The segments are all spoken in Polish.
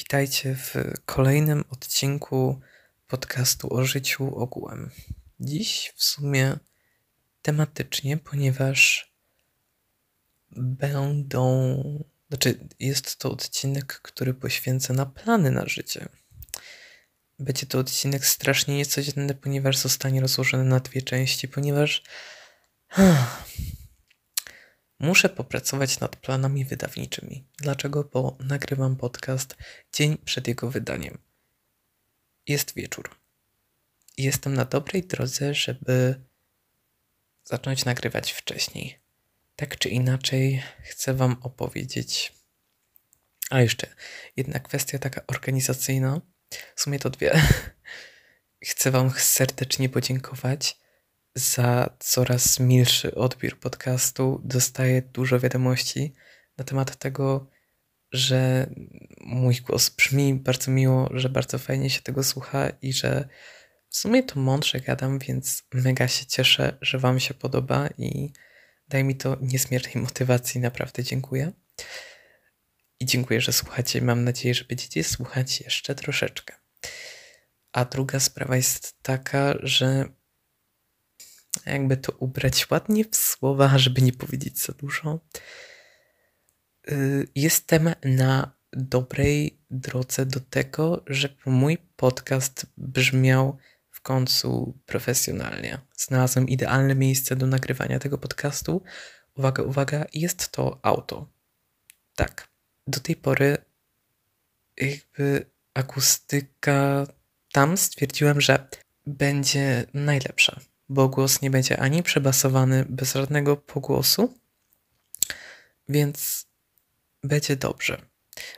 Witajcie w kolejnym odcinku podcastu o życiu ogółem. Dziś w sumie tematycznie, ponieważ będą. Znaczy, jest to odcinek, który poświęcę na plany na życie. Będzie to odcinek strasznie niecodzienny, ponieważ zostanie rozłożony na dwie części, ponieważ. Muszę popracować nad planami wydawniczymi. Dlaczego? Bo nagrywam podcast dzień przed jego wydaniem. Jest wieczór. Jestem na dobrej drodze, żeby zacząć nagrywać wcześniej. Tak czy inaczej, chcę Wam opowiedzieć. A jeszcze jedna kwestia taka organizacyjna. W sumie to dwie. Chcę Wam serdecznie podziękować za coraz milszy odbiór podcastu dostaję dużo wiadomości na temat tego, że mój głos brzmi bardzo miło, że bardzo fajnie się tego słucha i że w sumie to mądrze gadam, więc mega się cieszę, że Wam się podoba i daje mi to niezmiernej motywacji. Naprawdę dziękuję. I dziękuję, że słuchacie. Mam nadzieję, że będziecie słuchać jeszcze troszeczkę. A druga sprawa jest taka, że jakby to ubrać ładnie w słowa, żeby nie powiedzieć za dużo. Y, jestem na dobrej drodze do tego, żeby mój podcast brzmiał w końcu profesjonalnie. Znalazłem idealne miejsce do nagrywania tego podcastu. Uwaga, uwaga, jest to auto. Tak, do tej pory jakby akustyka tam stwierdziłem, że będzie najlepsza bo głos nie będzie ani przebasowany bez żadnego pogłosu, więc będzie dobrze.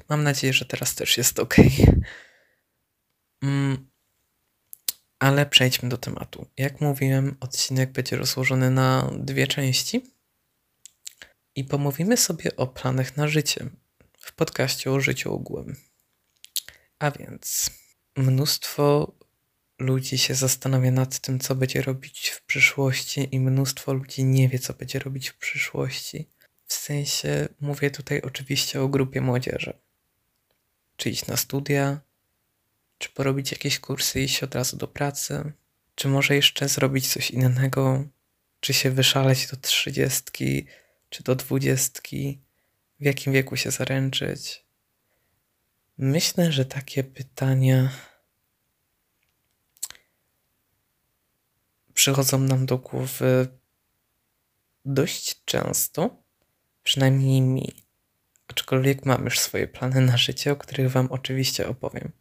Mam nadzieję, że teraz też jest ok. Mm, ale przejdźmy do tematu. Jak mówiłem, odcinek będzie rozłożony na dwie części i pomówimy sobie o planach na życie w podcaście o życiu ogółem. A więc mnóstwo ludzi się zastanawia nad tym, co będzie robić w przyszłości, i mnóstwo ludzi nie wie, co będzie robić w przyszłości. W sensie mówię tutaj oczywiście o grupie młodzieży. Czy iść na studia, czy porobić jakieś kursy i iść od razu do pracy, czy może jeszcze zrobić coś innego, czy się wyszaleć do trzydziestki, czy do dwudziestki, w jakim wieku się zaręczyć. Myślę, że takie pytania przychodzą nam do głowy dość często, przynajmniej mi. Aczkolwiek mam już swoje plany na życie, o których Wam oczywiście opowiem.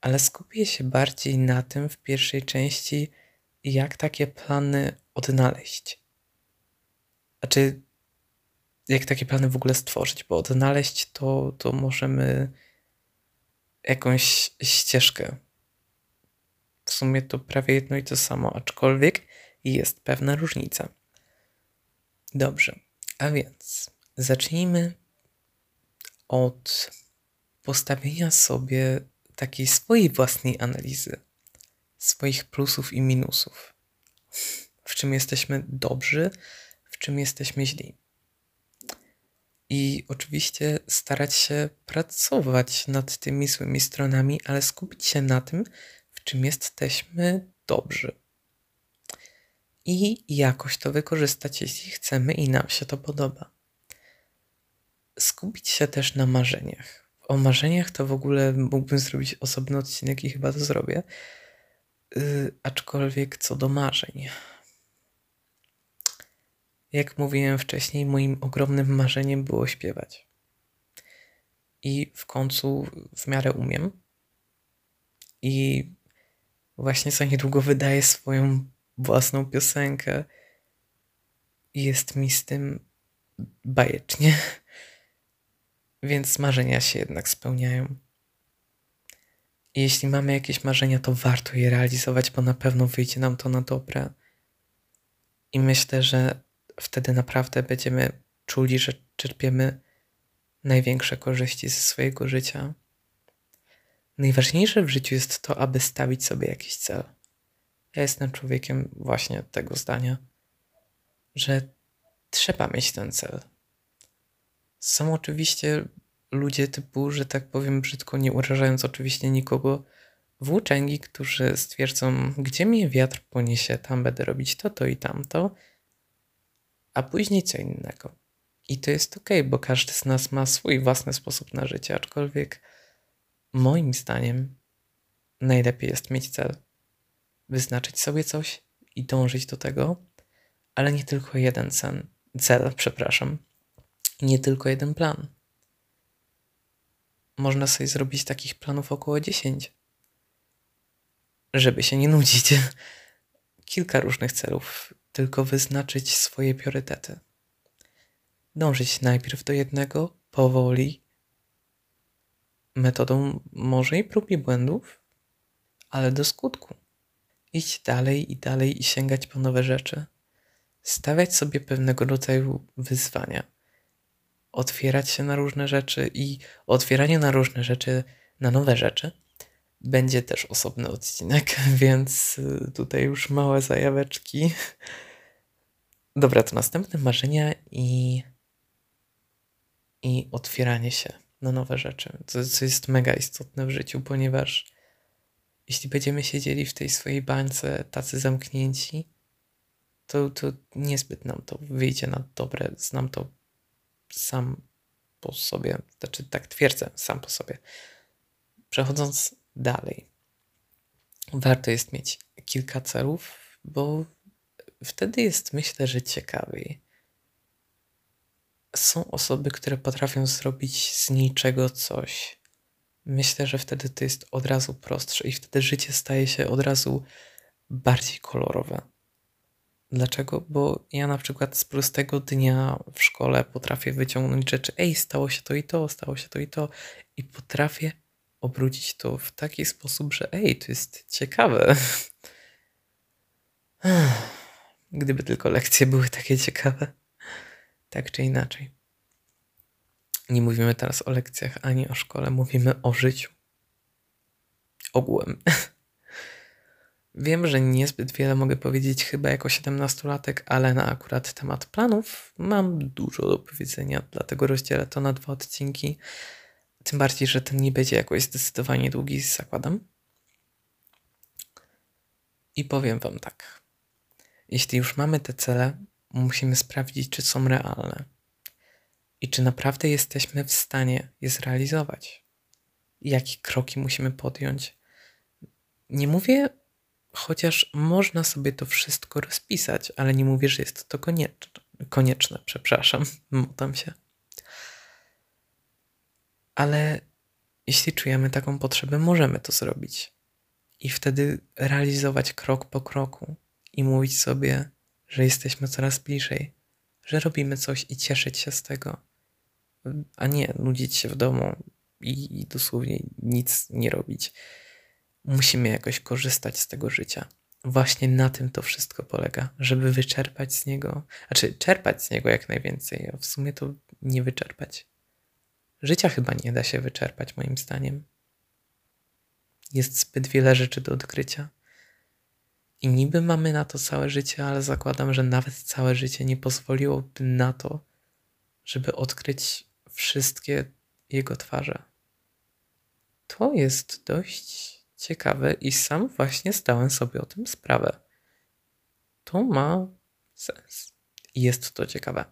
Ale skupię się bardziej na tym w pierwszej części, jak takie plany odnaleźć. Znaczy, jak takie plany w ogóle stworzyć, bo odnaleźć to, to możemy jakąś ścieżkę w sumie to prawie jedno i to samo, aczkolwiek jest pewna różnica. Dobrze, a więc zacznijmy od postawienia sobie takiej swojej własnej analizy, swoich plusów i minusów. W czym jesteśmy dobrzy, w czym jesteśmy źli. I oczywiście starać się pracować nad tymi złymi stronami, ale skupić się na tym, czym jesteśmy dobrzy. I jakoś to wykorzystać, jeśli chcemy i nam się to podoba. Skupić się też na marzeniach. O marzeniach to w ogóle mógłbym zrobić osobny odcinek i chyba to zrobię. Yy, aczkolwiek co do marzeń. Jak mówiłem wcześniej, moim ogromnym marzeniem było śpiewać. I w końcu w miarę umiem. I właśnie za niedługo wydaje swoją własną piosenkę. I jest mi z tym bajecznie. Więc marzenia się jednak spełniają. I jeśli mamy jakieś marzenia, to warto je realizować, bo na pewno wyjdzie nam to na dobre. I myślę, że wtedy naprawdę będziemy czuli, że czerpiemy największe korzyści ze swojego życia. Najważniejsze w życiu jest to, aby stawić sobie jakiś cel. Ja jestem człowiekiem właśnie tego zdania, że trzeba mieć ten cel. Są oczywiście ludzie typu, że tak powiem brzydko, nie urażając oczywiście nikogo, włóczęgi, którzy stwierdzą, gdzie mnie wiatr poniesie, tam będę robić to, to i tamto, a później co innego. I to jest ok, bo każdy z nas ma swój własny sposób na życie, aczkolwiek moim zdaniem najlepiej jest mieć cel. Wyznaczyć sobie coś i dążyć do tego, ale nie tylko jeden cel, cel przepraszam, nie tylko jeden plan. Można sobie zrobić takich planów około 10, żeby się nie nudzić. Kilka różnych celów, tylko wyznaczyć swoje priorytety. Dążyć najpierw do jednego, powoli, metodą może i prób i błędów, ale do skutku. Iść dalej i dalej i sięgać po nowe rzeczy. Stawiać sobie pewnego rodzaju wyzwania. Otwierać się na różne rzeczy i otwieranie na różne rzeczy, na nowe rzeczy, będzie też osobny odcinek, więc y, tutaj już małe zajaweczki. Dobra, to następne marzenia i, i otwieranie się na nowe rzeczy, co, co jest mega istotne w życiu, ponieważ jeśli będziemy siedzieli w tej swojej bańce tacy zamknięci, to, to niezbyt nam to wyjdzie na dobre. Znam to sam po sobie, znaczy tak twierdzę, sam po sobie. Przechodząc dalej, warto jest mieć kilka celów, bo wtedy jest, myślę, że ciekawiej. Są osoby, które potrafią zrobić z niczego coś myślę, że wtedy to jest od razu prostsze i wtedy życie staje się od razu bardziej kolorowe. Dlaczego? Bo ja na przykład z prostego dnia w szkole potrafię wyciągnąć rzeczy, ej, stało się to i to, stało się to i to, i potrafię obrócić to w taki sposób, że ej, to jest ciekawe. Gdyby tylko lekcje były takie ciekawe, tak czy inaczej. Nie mówimy teraz o lekcjach ani o szkole, mówimy o życiu. Ogółem. Wiem, że niezbyt wiele mogę powiedzieć chyba jako 17-latek, ale na akurat temat planów mam dużo do powiedzenia, dlatego rozdzielę to na dwa odcinki. Tym bardziej, że ten nie będzie jakoś zdecydowanie długi, zakładam. I powiem Wam tak. Jeśli już mamy te cele, musimy sprawdzić, czy są realne i czy naprawdę jesteśmy w stanie je zrealizować. Jakie kroki musimy podjąć. Nie mówię, chociaż można sobie to wszystko rozpisać, ale nie mówię, że jest to konieczne. Konieczne, przepraszam, motam się. Ale jeśli czujemy taką potrzebę, możemy to zrobić. I wtedy realizować krok po kroku i mówić sobie, że jesteśmy coraz bliżej, że robimy coś i cieszyć się z tego a nie nudzić się w domu i, i dosłownie nic nie robić. Musimy jakoś korzystać z tego życia. Właśnie na tym to wszystko polega, żeby wyczerpać z niego, znaczy czerpać z niego jak najwięcej, a w sumie to nie wyczerpać. Życia chyba nie da się wyczerpać, moim zdaniem. Jest zbyt wiele rzeczy do odkrycia. I niby mamy na to całe życie, ale zakładam, że nawet całe życie nie pozwoliłoby na to, żeby odkryć wszystkie jego twarze. To jest dość ciekawe i sam właśnie zdałem sobie o tym sprawę. To ma sens jest to ciekawe.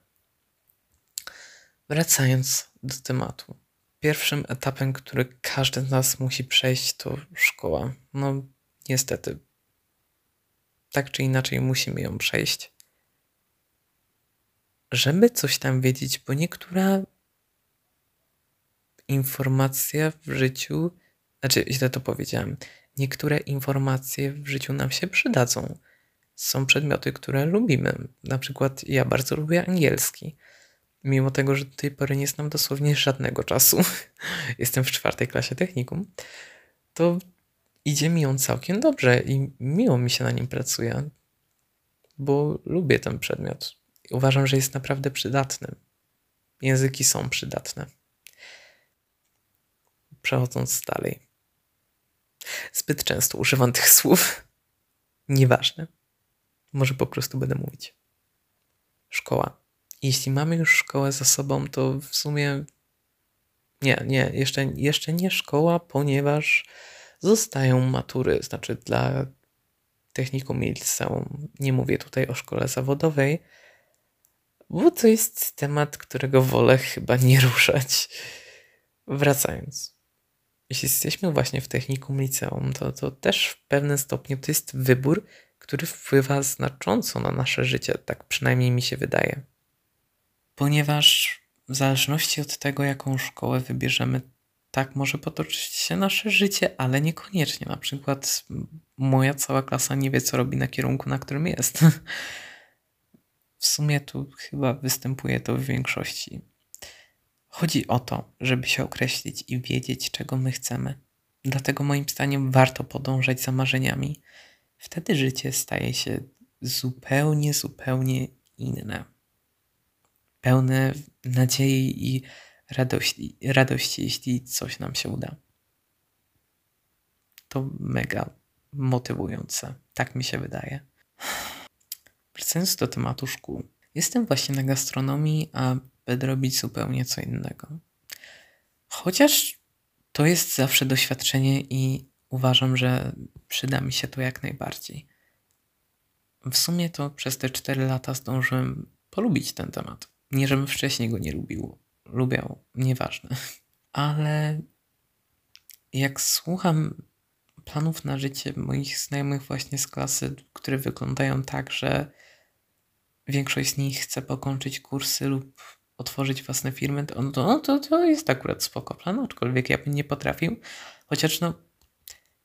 Wracając do tematu. Pierwszym etapem, który każdy z nas musi przejść, to szkoła. No, niestety. Tak czy inaczej musimy ją przejść. Żeby coś tam wiedzieć, bo niektóra informacje w życiu, znaczy źle to powiedziałem, niektóre informacje w życiu nam się przydadzą. Są przedmioty, które lubimy. Na przykład ja bardzo lubię angielski. Mimo tego, że do tej pory nie znam dosłownie żadnego czasu, jestem w czwartej klasie technikum, to idzie mi on całkiem dobrze i miło mi się na nim pracuje, bo lubię ten przedmiot. Uważam, że jest naprawdę przydatny. Języki są przydatne przechodząc dalej. Zbyt często używam tych słów. Nieważne. Może po prostu będę mówić. Szkoła. Jeśli mamy już szkołę za sobą, to w sumie Nie, nie, jeszcze, jeszcze nie szkoła, ponieważ zostają matury, znaczy dla technikum i liceum. Nie mówię tutaj o szkole zawodowej, bo to jest temat, którego wolę chyba nie ruszać. Wracając. Jeśli jesteśmy właśnie w technikum liceum, to, to też w pewnym stopniu to jest wybór, który wpływa znacząco na nasze życie, tak przynajmniej mi się wydaje. Ponieważ w zależności od tego, jaką szkołę wybierzemy, tak może potoczyć się nasze życie, ale niekoniecznie. Na przykład moja cała klasa nie wie, co robi na kierunku, na którym jest. W sumie tu chyba występuje to w większości. Chodzi o to, żeby się określić i wiedzieć, czego my chcemy. Dlatego moim zdaniem warto podążać za marzeniami. Wtedy życie staje się zupełnie, zupełnie inne. Pełne nadziei i radości, radości, jeśli coś nam się uda. To mega motywujące. Tak mi się wydaje. Wracając do tematu szkół. Jestem właśnie na gastronomii, a będę robić zupełnie co innego. Chociaż to jest zawsze doświadczenie i uważam, że przyda mi się to jak najbardziej. W sumie to przez te 4 lata zdążyłem polubić ten temat. Nie, żebym wcześniej go nie lubił, lubiał, nieważne. Ale jak słucham planów na życie moich znajomych właśnie z klasy, które wyglądają tak, że większość z nich chce pokończyć kursy lub otworzyć własne firmy, to, no, to, to jest akurat spoko plan, aczkolwiek ja bym nie potrafił. Chociaż no,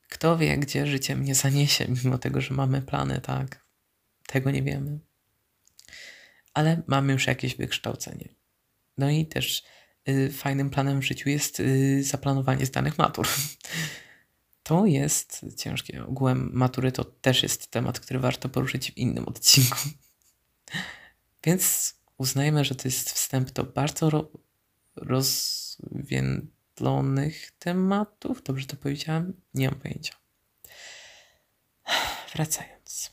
kto wie, gdzie życie mnie zaniesie, mimo tego, że mamy plany, tak? Tego nie wiemy. Ale mamy już jakieś wykształcenie. No i też y, fajnym planem w życiu jest y, zaplanowanie zdanych matur. To jest ciężkie. Ogółem matury to też jest temat, który warto poruszyć w innym odcinku. Więc uznajmy, że to jest wstęp do bardzo ro rozwiędlonych tematów. Dobrze to powiedziałem? Nie mam pojęcia. Wracając.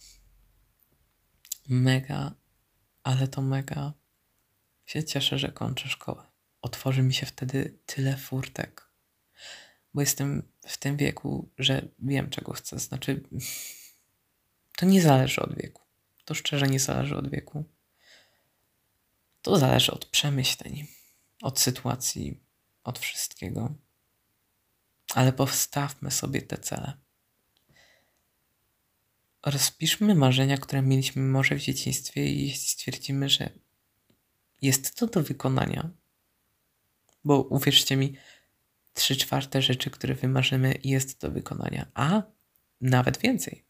Mega, ale to mega się cieszę, że kończę szkołę. Otworzy mi się wtedy tyle furtek, bo jestem w tym wieku, że wiem, czego chcę. Znaczy, to nie zależy od wieku. To szczerze nie zależy od wieku. To zależy od przemyśleń, od sytuacji, od wszystkiego. Ale postawmy sobie te cele. Rozpiszmy marzenia, które mieliśmy może w dzieciństwie i jeśli stwierdzimy, że jest to do wykonania, bo uwierzcie mi, trzy czwarte rzeczy, które wymarzymy, jest do wykonania, a nawet więcej.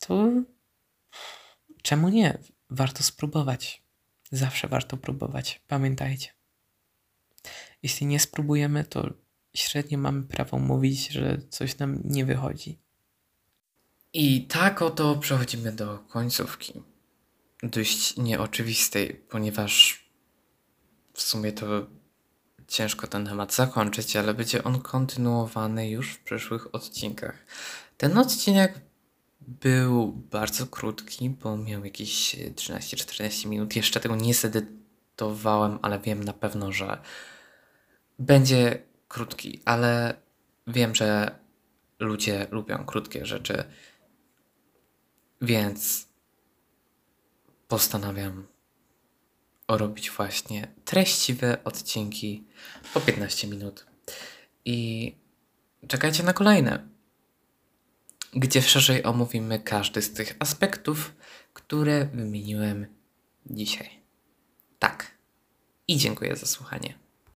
To czemu nie? Warto spróbować. Zawsze warto próbować. Pamiętajcie. Jeśli nie spróbujemy, to średnio mamy prawo mówić, że coś nam nie wychodzi. I tak oto przechodzimy do końcówki. Dość nieoczywistej, ponieważ w sumie to ciężko ten temat zakończyć, ale będzie on kontynuowany już w przyszłych odcinkach. Ten odcinek był bardzo krótki, bo miał jakieś 13-14 minut. Jeszcze tego nie zedytowałem, ale wiem na pewno, że będzie krótki, ale wiem, że ludzie lubią krótkie rzeczy, więc postanawiam robić właśnie treściwe odcinki po 15 minut. I czekajcie na kolejne gdzie szerzej omówimy każdy z tych aspektów, które wymieniłem dzisiaj. Tak. I dziękuję za słuchanie.